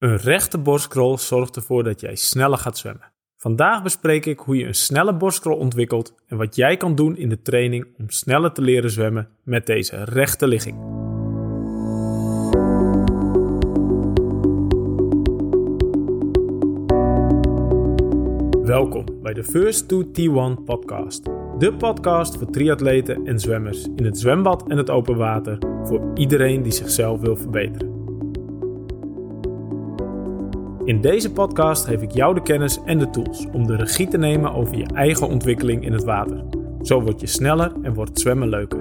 Een rechte borstkrol zorgt ervoor dat jij sneller gaat zwemmen. Vandaag bespreek ik hoe je een snelle borstkrol ontwikkelt en wat jij kan doen in de training om sneller te leren zwemmen met deze rechte ligging. Welkom bij de First to T1 podcast. De podcast voor triatleten en zwemmers in het zwembad en het open water voor iedereen die zichzelf wil verbeteren. In deze podcast geef ik jou de kennis en de tools om de regie te nemen over je eigen ontwikkeling in het water. Zo word je sneller en wordt zwemmen leuker.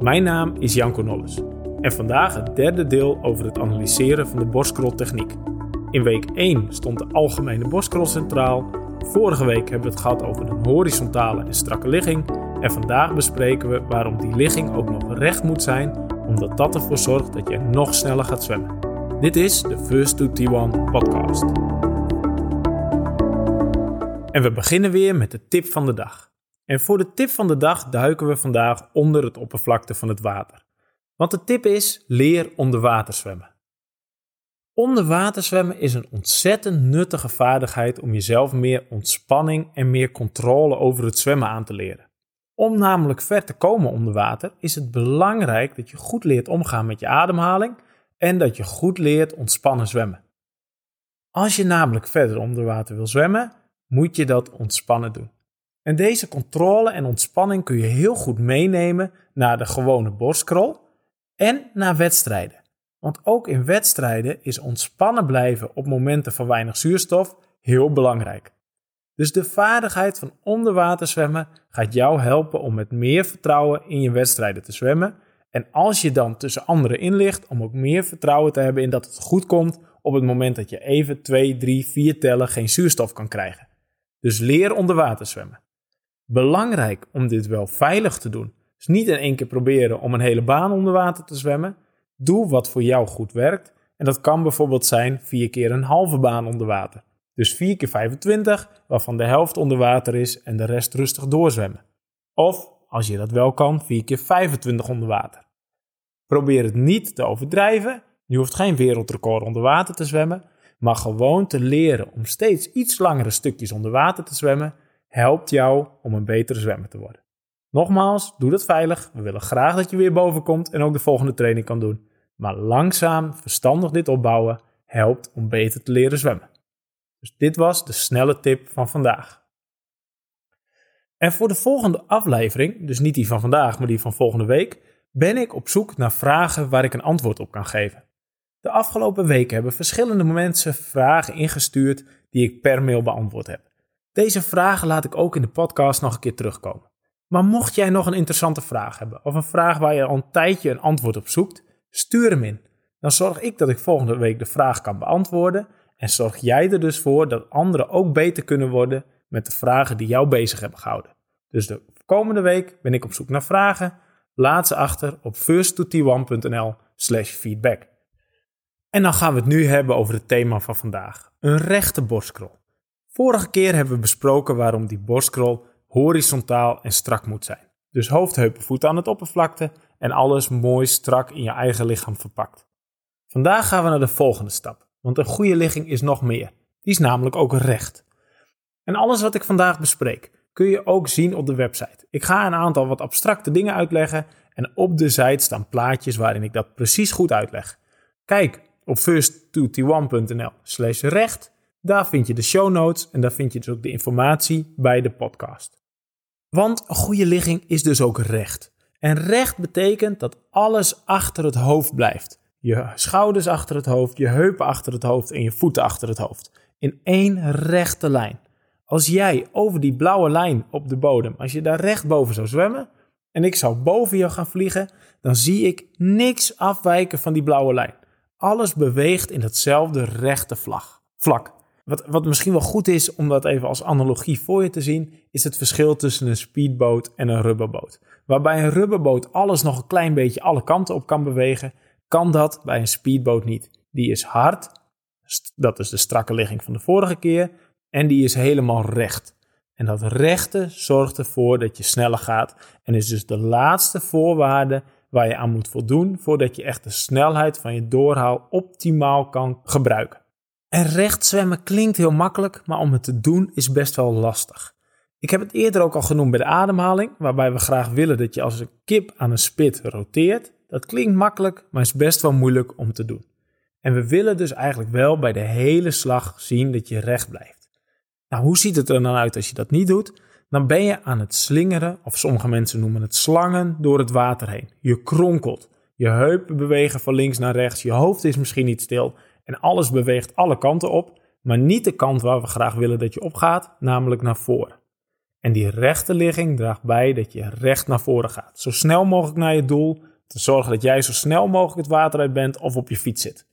Mijn naam is Janko Nolles en vandaag het derde deel over het analyseren van de borstkroltechniek. In week 1 stond de algemene borstkrol centraal. Vorige week hebben we het gehad over een horizontale en strakke ligging. En vandaag bespreken we waarom die ligging ook nog recht moet zijn, omdat dat ervoor zorgt dat je nog sneller gaat zwemmen. Dit is de First to T1 podcast. En we beginnen weer met de tip van de dag. En voor de tip van de dag duiken we vandaag onder het oppervlakte van het water. Want de tip is: leer onder water zwemmen. Onder water zwemmen is een ontzettend nuttige vaardigheid om jezelf meer ontspanning en meer controle over het zwemmen aan te leren. Om namelijk ver te komen onder water is het belangrijk dat je goed leert omgaan met je ademhaling en dat je goed leert ontspannen zwemmen. Als je namelijk verder onder water wil zwemmen, moet je dat ontspannen doen. En deze controle en ontspanning kun je heel goed meenemen naar de gewone borstkrol en naar wedstrijden. Want ook in wedstrijden is ontspannen blijven op momenten van weinig zuurstof heel belangrijk. Dus de vaardigheid van onder water zwemmen gaat jou helpen om met meer vertrouwen in je wedstrijden te zwemmen en als je dan tussen anderen in ligt, om ook meer vertrouwen te hebben in dat het goed komt op het moment dat je even 2, 3, 4 tellen geen zuurstof kan krijgen. Dus leer onder water zwemmen. Belangrijk om dit wel veilig te doen. Dus niet in één keer proberen om een hele baan onder water te zwemmen. Doe wat voor jou goed werkt. En dat kan bijvoorbeeld zijn vier keer een halve baan onder water. Dus 4 keer 25, waarvan de helft onder water is en de rest rustig doorzwemmen. Of als je dat wel kan, 4 keer 25 onder water. Probeer het niet te overdrijven. Je hoeft geen wereldrecord onder water te zwemmen, maar gewoon te leren om steeds iets langere stukjes onder water te zwemmen, helpt jou om een betere zwemmer te worden. Nogmaals, doe dat veilig. We willen graag dat je weer boven komt en ook de volgende training kan doen. Maar langzaam, verstandig dit opbouwen helpt om beter te leren zwemmen. Dus dit was de snelle tip van vandaag. En voor de volgende aflevering, dus niet die van vandaag, maar die van volgende week, ben ik op zoek naar vragen waar ik een antwoord op kan geven. De afgelopen weken hebben verschillende mensen vragen ingestuurd die ik per mail beantwoord heb. Deze vragen laat ik ook in de podcast nog een keer terugkomen. Maar mocht jij nog een interessante vraag hebben of een vraag waar je al een tijdje een antwoord op zoekt, stuur hem in. Dan zorg ik dat ik volgende week de vraag kan beantwoorden en zorg jij er dus voor dat anderen ook beter kunnen worden met de vragen die jou bezig hebben gehouden. Dus de komende week ben ik op zoek naar vragen. Laat ze achter op first2t1.nl slash feedback. En dan gaan we het nu hebben over het thema van vandaag. Een rechte borstkrol. Vorige keer hebben we besproken waarom die borstkrol horizontaal en strak moet zijn. Dus hoofd, heupen, voeten aan het oppervlakte en alles mooi strak in je eigen lichaam verpakt. Vandaag gaan we naar de volgende stap, want een goede ligging is nog meer. Die is namelijk ook recht. En alles wat ik vandaag bespreek kun je ook zien op de website. Ik ga een aantal wat abstracte dingen uitleggen en op de site staan plaatjes waarin ik dat precies goed uitleg. Kijk op first2t1.nl slash recht. Daar vind je de show notes en daar vind je dus ook de informatie bij de podcast. Want een goede ligging is dus ook recht. En recht betekent dat alles achter het hoofd blijft. Je schouders achter het hoofd, je heupen achter het hoofd en je voeten achter het hoofd. In één rechte lijn. Als jij over die blauwe lijn op de bodem, als je daar recht boven zou zwemmen en ik zou boven jou gaan vliegen, dan zie ik niks afwijken van die blauwe lijn. Alles beweegt in hetzelfde rechte vlak. Wat, wat misschien wel goed is om dat even als analogie voor je te zien, is het verschil tussen een speedboot en een rubberboot. Waarbij een rubberboot alles nog een klein beetje alle kanten op kan bewegen, kan dat bij een speedboot niet. Die is hard, dat is de strakke ligging van de vorige keer, en die is helemaal recht. En dat rechte zorgt ervoor dat je sneller gaat en is dus de laatste voorwaarde waar je aan moet voldoen voordat je echt de snelheid van je doorhaal optimaal kan gebruiken. En recht zwemmen klinkt heel makkelijk, maar om het te doen is best wel lastig. Ik heb het eerder ook al genoemd bij de ademhaling, waarbij we graag willen dat je als een kip aan een spit roteert. Dat klinkt makkelijk, maar is best wel moeilijk om te doen. En we willen dus eigenlijk wel bij de hele slag zien dat je recht blijft. Nou, hoe ziet het er dan uit als je dat niet doet? Dan ben je aan het slingeren, of sommige mensen noemen het slangen, door het water heen. Je kronkelt. Je heupen bewegen van links naar rechts. Je hoofd is misschien niet stil. En alles beweegt alle kanten op, maar niet de kant waar we graag willen dat je opgaat, namelijk naar voren. En die rechte ligging draagt bij dat je recht naar voren gaat. Zo snel mogelijk naar je doel, te zorgen dat jij zo snel mogelijk het water uit bent of op je fiets zit.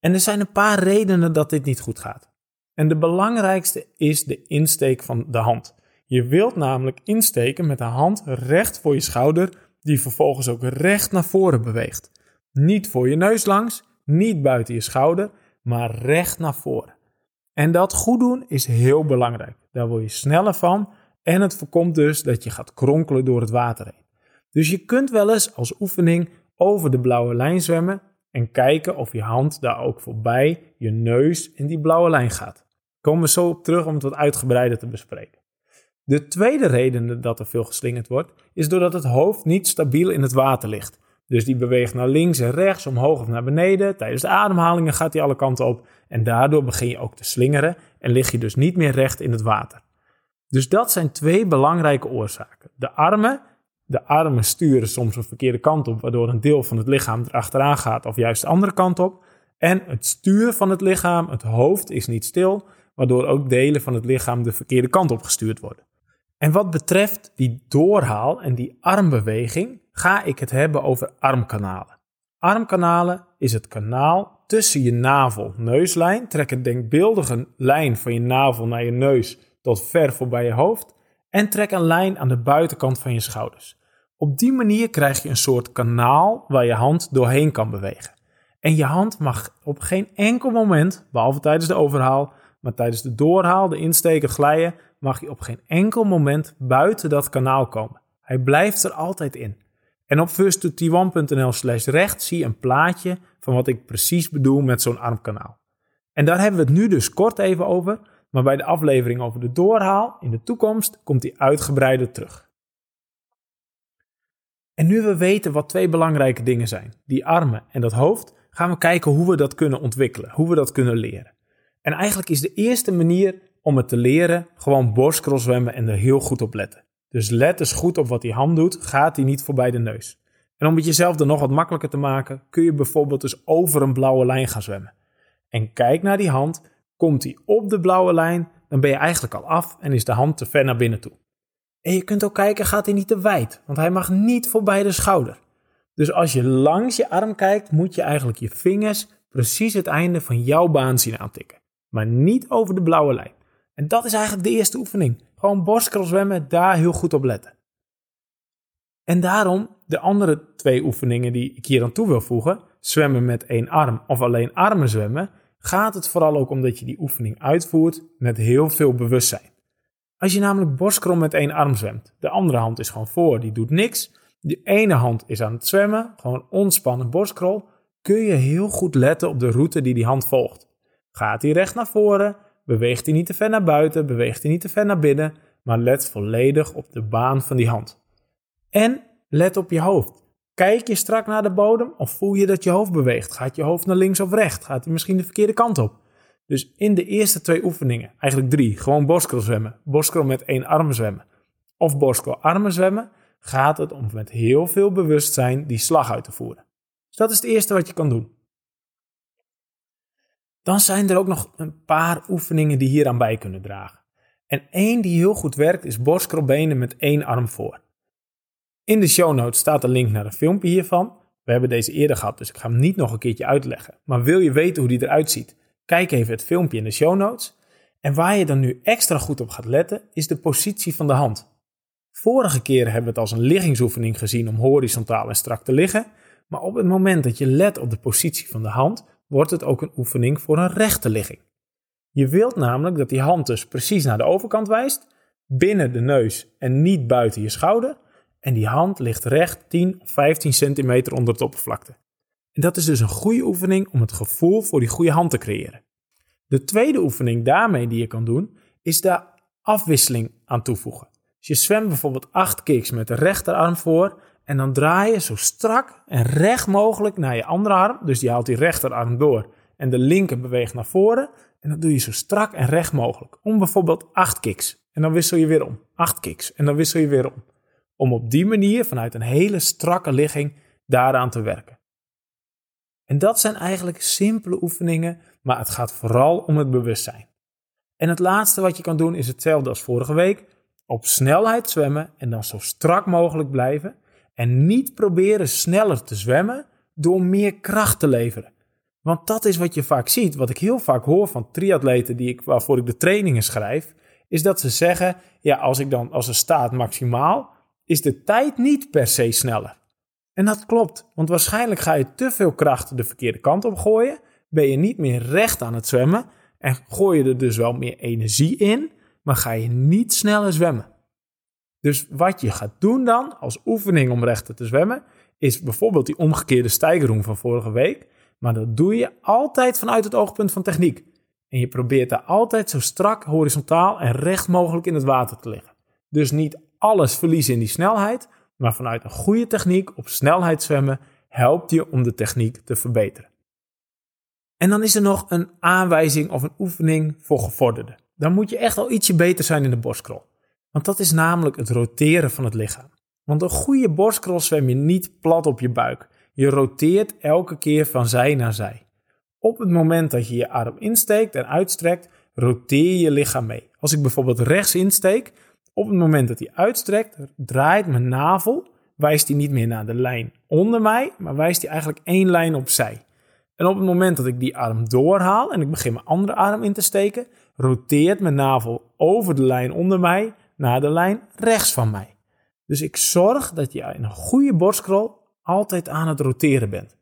En er zijn een paar redenen dat dit niet goed gaat. En de belangrijkste is de insteek van de hand. Je wilt namelijk insteken met de hand recht voor je schouder, die vervolgens ook recht naar voren beweegt. Niet voor je neus langs, niet buiten je schouder, maar recht naar voren. En dat goed doen is heel belangrijk. Daar word je sneller van en het voorkomt dus dat je gaat kronkelen door het water heen. Dus je kunt wel eens als oefening over de blauwe lijn zwemmen en kijken of je hand daar ook voorbij je neus in die blauwe lijn gaat. Komen we zo op terug om het wat uitgebreider te bespreken. De tweede reden dat er veel geslingerd wordt, is doordat het hoofd niet stabiel in het water ligt. Dus die beweegt naar links en rechts, omhoog of naar beneden. Tijdens de ademhalingen gaat hij alle kanten op. En daardoor begin je ook te slingeren en lig je dus niet meer recht in het water. Dus dat zijn twee belangrijke oorzaken. De armen. De armen sturen soms een verkeerde kant op, waardoor een deel van het lichaam erachteraan gaat of juist de andere kant op. En het stuur van het lichaam, het hoofd, is niet stil, waardoor ook delen van het lichaam de verkeerde kant op gestuurd worden. En wat betreft die doorhaal en die armbeweging, ga ik het hebben over armkanalen. Armkanalen is het kanaal tussen je navel-neuslijn. Trek een denkbeeldige lijn van je navel naar je neus tot ver voorbij je hoofd. En trek een lijn aan de buitenkant van je schouders. Op die manier krijg je een soort kanaal waar je hand doorheen kan bewegen. En je hand mag op geen enkel moment, behalve tijdens de overhaal, maar tijdens de doorhaal, de insteek, het glijden, mag je op geen enkel moment buiten dat kanaal komen. Hij blijft er altijd in. En op first2t1.nl slash recht zie je een plaatje van wat ik precies bedoel met zo'n armkanaal. En daar hebben we het nu dus kort even over, maar bij de aflevering over de doorhaal in de toekomst komt die uitgebreider terug. En nu we weten wat twee belangrijke dingen zijn, die armen en dat hoofd, gaan we kijken hoe we dat kunnen ontwikkelen, hoe we dat kunnen leren. En eigenlijk is de eerste manier om het te leren gewoon borstcross zwemmen en er heel goed op letten. Dus let eens goed op wat die hand doet, gaat hij niet voorbij de neus. En om het jezelf er nog wat makkelijker te maken, kun je bijvoorbeeld dus over een blauwe lijn gaan zwemmen. En kijk naar die hand, komt hij op de blauwe lijn, dan ben je eigenlijk al af en is de hand te ver naar binnen toe. En je kunt ook kijken, gaat hij niet te wijd, want hij mag niet voorbij de schouder. Dus als je langs je arm kijkt, moet je eigenlijk je vingers precies het einde van jouw baan zien aantikken. Maar niet over de blauwe lijn. En dat is eigenlijk de eerste oefening. Gewoon borstcross zwemmen, daar heel goed op letten. En daarom de andere twee oefeningen die ik hier aan toe wil voegen, zwemmen met één arm of alleen armen zwemmen, gaat het vooral ook om dat je die oefening uitvoert met heel veel bewustzijn. Als je namelijk borstkrom met één arm zwemt, de andere hand is gewoon voor, die doet niks. De ene hand is aan het zwemmen, gewoon ontspannen borstkrol, kun je heel goed letten op de route die die hand volgt. Gaat hij recht naar voren, beweegt hij niet te ver naar buiten, beweegt hij niet te ver naar binnen, maar let volledig op de baan van die hand. En let op je hoofd. Kijk je strak naar de bodem of voel je dat je hoofd beweegt? Gaat je hoofd naar links of rechts? Gaat hij misschien de verkeerde kant op? Dus in de eerste twee oefeningen, eigenlijk drie, gewoon borstkrol zwemmen, borstkrol met één arm zwemmen of borstkrol armen zwemmen, gaat het om met heel veel bewustzijn die slag uit te voeren. Dus dat is het eerste wat je kan doen. Dan zijn er ook nog een paar oefeningen die hier aan bij kunnen dragen. En één die heel goed werkt is borstkrolbenen met één arm voor. In de show notes staat een link naar een filmpje hiervan. We hebben deze eerder gehad, dus ik ga hem niet nog een keertje uitleggen. Maar wil je weten hoe die eruit ziet? Kijk even het filmpje in de show notes. En waar je dan nu extra goed op gaat letten, is de positie van de hand. Vorige keer hebben we het als een liggingsoefening gezien om horizontaal en strak te liggen. Maar op het moment dat je let op de positie van de hand, wordt het ook een oefening voor een rechte ligging. Je wilt namelijk dat die hand dus precies naar de overkant wijst, binnen de neus en niet buiten je schouder. En die hand ligt recht 10 of 15 centimeter onder het oppervlakte. En dat is dus een goede oefening om het gevoel voor die goede hand te creëren. De tweede oefening daarmee die je kan doen, is daar afwisseling aan toevoegen. Dus je zwemt bijvoorbeeld 8 kicks met de rechterarm voor en dan draai je zo strak en recht mogelijk naar je andere arm. Dus die haalt die rechterarm door en de linker beweegt naar voren. En dat doe je zo strak en recht mogelijk. Om bijvoorbeeld 8 kicks. En dan wissel je weer om. 8 kicks. En dan wissel je weer om. Om op die manier vanuit een hele strakke ligging daaraan te werken. En dat zijn eigenlijk simpele oefeningen, maar het gaat vooral om het bewustzijn. En het laatste wat je kan doen is hetzelfde als vorige week. Op snelheid zwemmen en dan zo strak mogelijk blijven. En niet proberen sneller te zwemmen door meer kracht te leveren. Want dat is wat je vaak ziet, wat ik heel vaak hoor van triatleten die ik, waarvoor ik de trainingen schrijf, is dat ze zeggen, ja, als ik dan, als er staat maximaal, is de tijd niet per se sneller. En dat klopt, want waarschijnlijk ga je te veel kracht de verkeerde kant op gooien, ben je niet meer recht aan het zwemmen en gooi je er dus wel meer energie in, maar ga je niet sneller zwemmen. Dus wat je gaat doen dan als oefening om rechter te zwemmen, is bijvoorbeeld die omgekeerde stijgeroem van vorige week. Maar dat doe je altijd vanuit het oogpunt van techniek. En je probeert daar altijd zo strak, horizontaal en recht mogelijk in het water te liggen. Dus niet alles verliezen in die snelheid, maar vanuit een goede techniek op snelheid zwemmen helpt je om de techniek te verbeteren. En dan is er nog een aanwijzing of een oefening voor gevorderden. Dan moet je echt al ietsje beter zijn in de borstkrol. Want dat is namelijk het roteren van het lichaam. Want een goede borstkrol zwem je niet plat op je buik. Je roteert elke keer van zij naar zij. Op het moment dat je je arm insteekt en uitstrekt, roteer je je lichaam mee. Als ik bijvoorbeeld rechts insteek, op het moment dat hij uitstrekt, draait mijn navel, wijst hij niet meer naar de lijn onder mij, maar wijst hij eigenlijk één lijn opzij. En op het moment dat ik die arm doorhaal en ik begin mijn andere arm in te steken, roteert mijn navel over de lijn onder mij naar de lijn rechts van mij. Dus ik zorg dat je in een goede borstkrol altijd aan het roteren bent.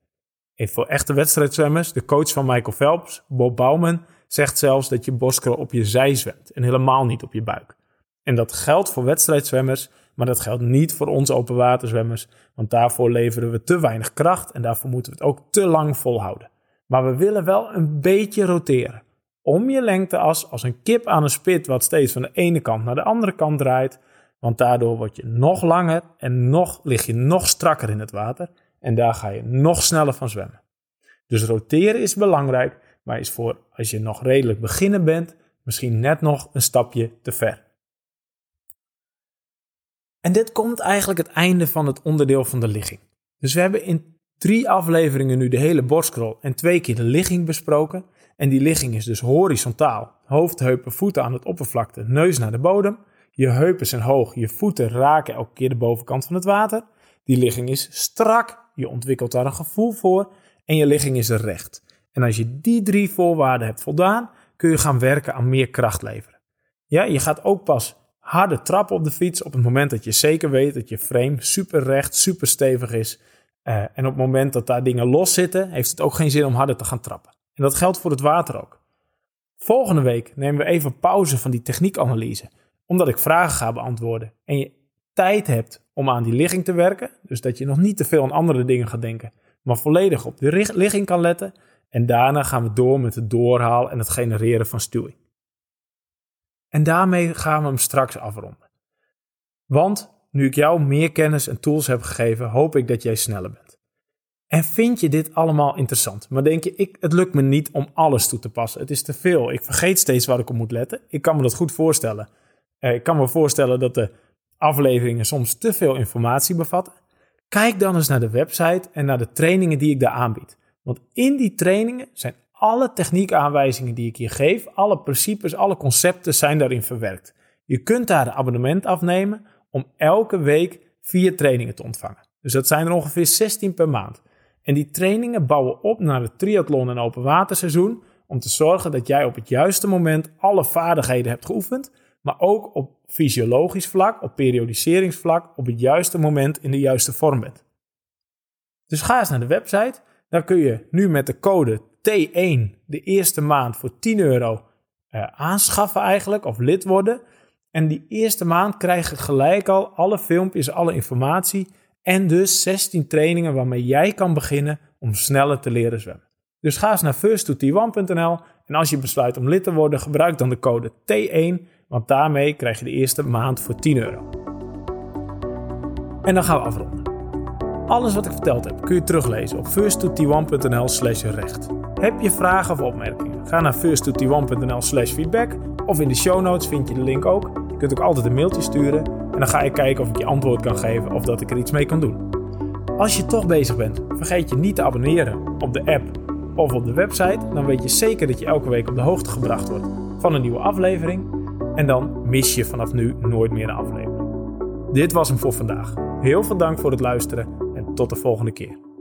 En voor echte wedstrijdzwemmers, de coach van Michael Phelps, Bob Bouwman, zegt zelfs dat je borstkrol op je zij zwemt en helemaal niet op je buik. En dat geldt voor wedstrijdzwemmers, maar dat geldt niet voor onze openwaterzwemmers, want daarvoor leveren we te weinig kracht en daarvoor moeten we het ook te lang volhouden. Maar we willen wel een beetje roteren. Om je lengteas als een kip aan een spit wat steeds van de ene kant naar de andere kant draait, want daardoor word je nog langer en nog, lig je nog strakker in het water. En daar ga je nog sneller van zwemmen. Dus roteren is belangrijk, maar is voor als je nog redelijk beginner bent, misschien net nog een stapje te ver. En dit komt eigenlijk het einde van het onderdeel van de ligging. Dus we hebben in drie afleveringen nu de hele borstkrol en twee keer de ligging besproken. En die ligging is dus horizontaal. Hoofd, heupen, voeten aan het oppervlakte, neus naar de bodem. Je heupen zijn hoog, je voeten raken elke keer de bovenkant van het water. Die ligging is strak, je ontwikkelt daar een gevoel voor en je ligging is recht. En als je die drie voorwaarden hebt voldaan, kun je gaan werken aan meer kracht leveren. Ja, je gaat ook pas harde trappen op de fiets op het moment dat je zeker weet dat je frame super recht, super stevig is. Uh, en op het moment dat daar dingen los zitten, heeft het ook geen zin om harder te gaan trappen. En dat geldt voor het water ook. Volgende week nemen we even pauze van die techniekanalyse omdat ik vragen ga beantwoorden en je tijd hebt om aan die ligging te werken, dus dat je nog niet te veel aan andere dingen gaat denken, maar volledig op de ligging kan letten. En daarna gaan we door met het doorhaal en het genereren van stuwing. En daarmee gaan we hem straks afronden. Want nu ik jou meer kennis en tools heb gegeven, hoop ik dat jij sneller bent. En vind je dit allemaal interessant? Maar denk je, ik, het lukt me niet om alles toe te passen. Het is te veel. Ik vergeet steeds waar ik op moet letten. Ik kan me dat goed voorstellen. Eh, ik kan me voorstellen dat de afleveringen soms te veel informatie bevatten. Kijk dan eens naar de website en naar de trainingen die ik daar aanbied. Want in die trainingen zijn alle techniekaanwijzingen die ik je geef, alle principes, alle concepten zijn daarin verwerkt. Je kunt daar een abonnement afnemen om elke week vier trainingen te ontvangen. Dus dat zijn er ongeveer 16 per maand. En die trainingen bouwen op naar het triathlon en open waterseizoen om te zorgen dat jij op het juiste moment alle vaardigheden hebt geoefend maar ook op fysiologisch vlak, op periodiseringsvlak, op het juiste moment in de juiste vorm bent. Dus ga eens naar de website. Dan kun je nu met de code T1 de eerste maand voor 10 euro uh, aanschaffen eigenlijk, of lid worden. En die eerste maand krijg je gelijk al alle filmpjes, alle informatie En dus 16 trainingen waarmee jij kan beginnen om sneller te leren zwemmen. Dus ga eens naar first2t1.nl en als je besluit om lid te worden, gebruik dan de code T1, want daarmee krijg je de eerste maand voor 10 euro. En dan gaan we afronden. Alles wat ik verteld heb kun je teruglezen op first2t1.nl slash recht. Heb je vragen of opmerkingen? Ga naar first2t1.nl slash feedback of in de show notes vind je de link ook. Je kunt ook altijd een mailtje sturen en dan ga ik kijken of ik je antwoord kan geven of dat ik er iets mee kan doen. Als je toch bezig bent, vergeet je niet te abonneren op de app of op de website. Dan weet je zeker dat je elke week op de hoogte gebracht wordt van een nieuwe aflevering. En dan mis je vanaf nu nooit meer een aflevering. Dit was hem voor vandaag. Heel veel dank voor het luisteren en tot de volgende keer.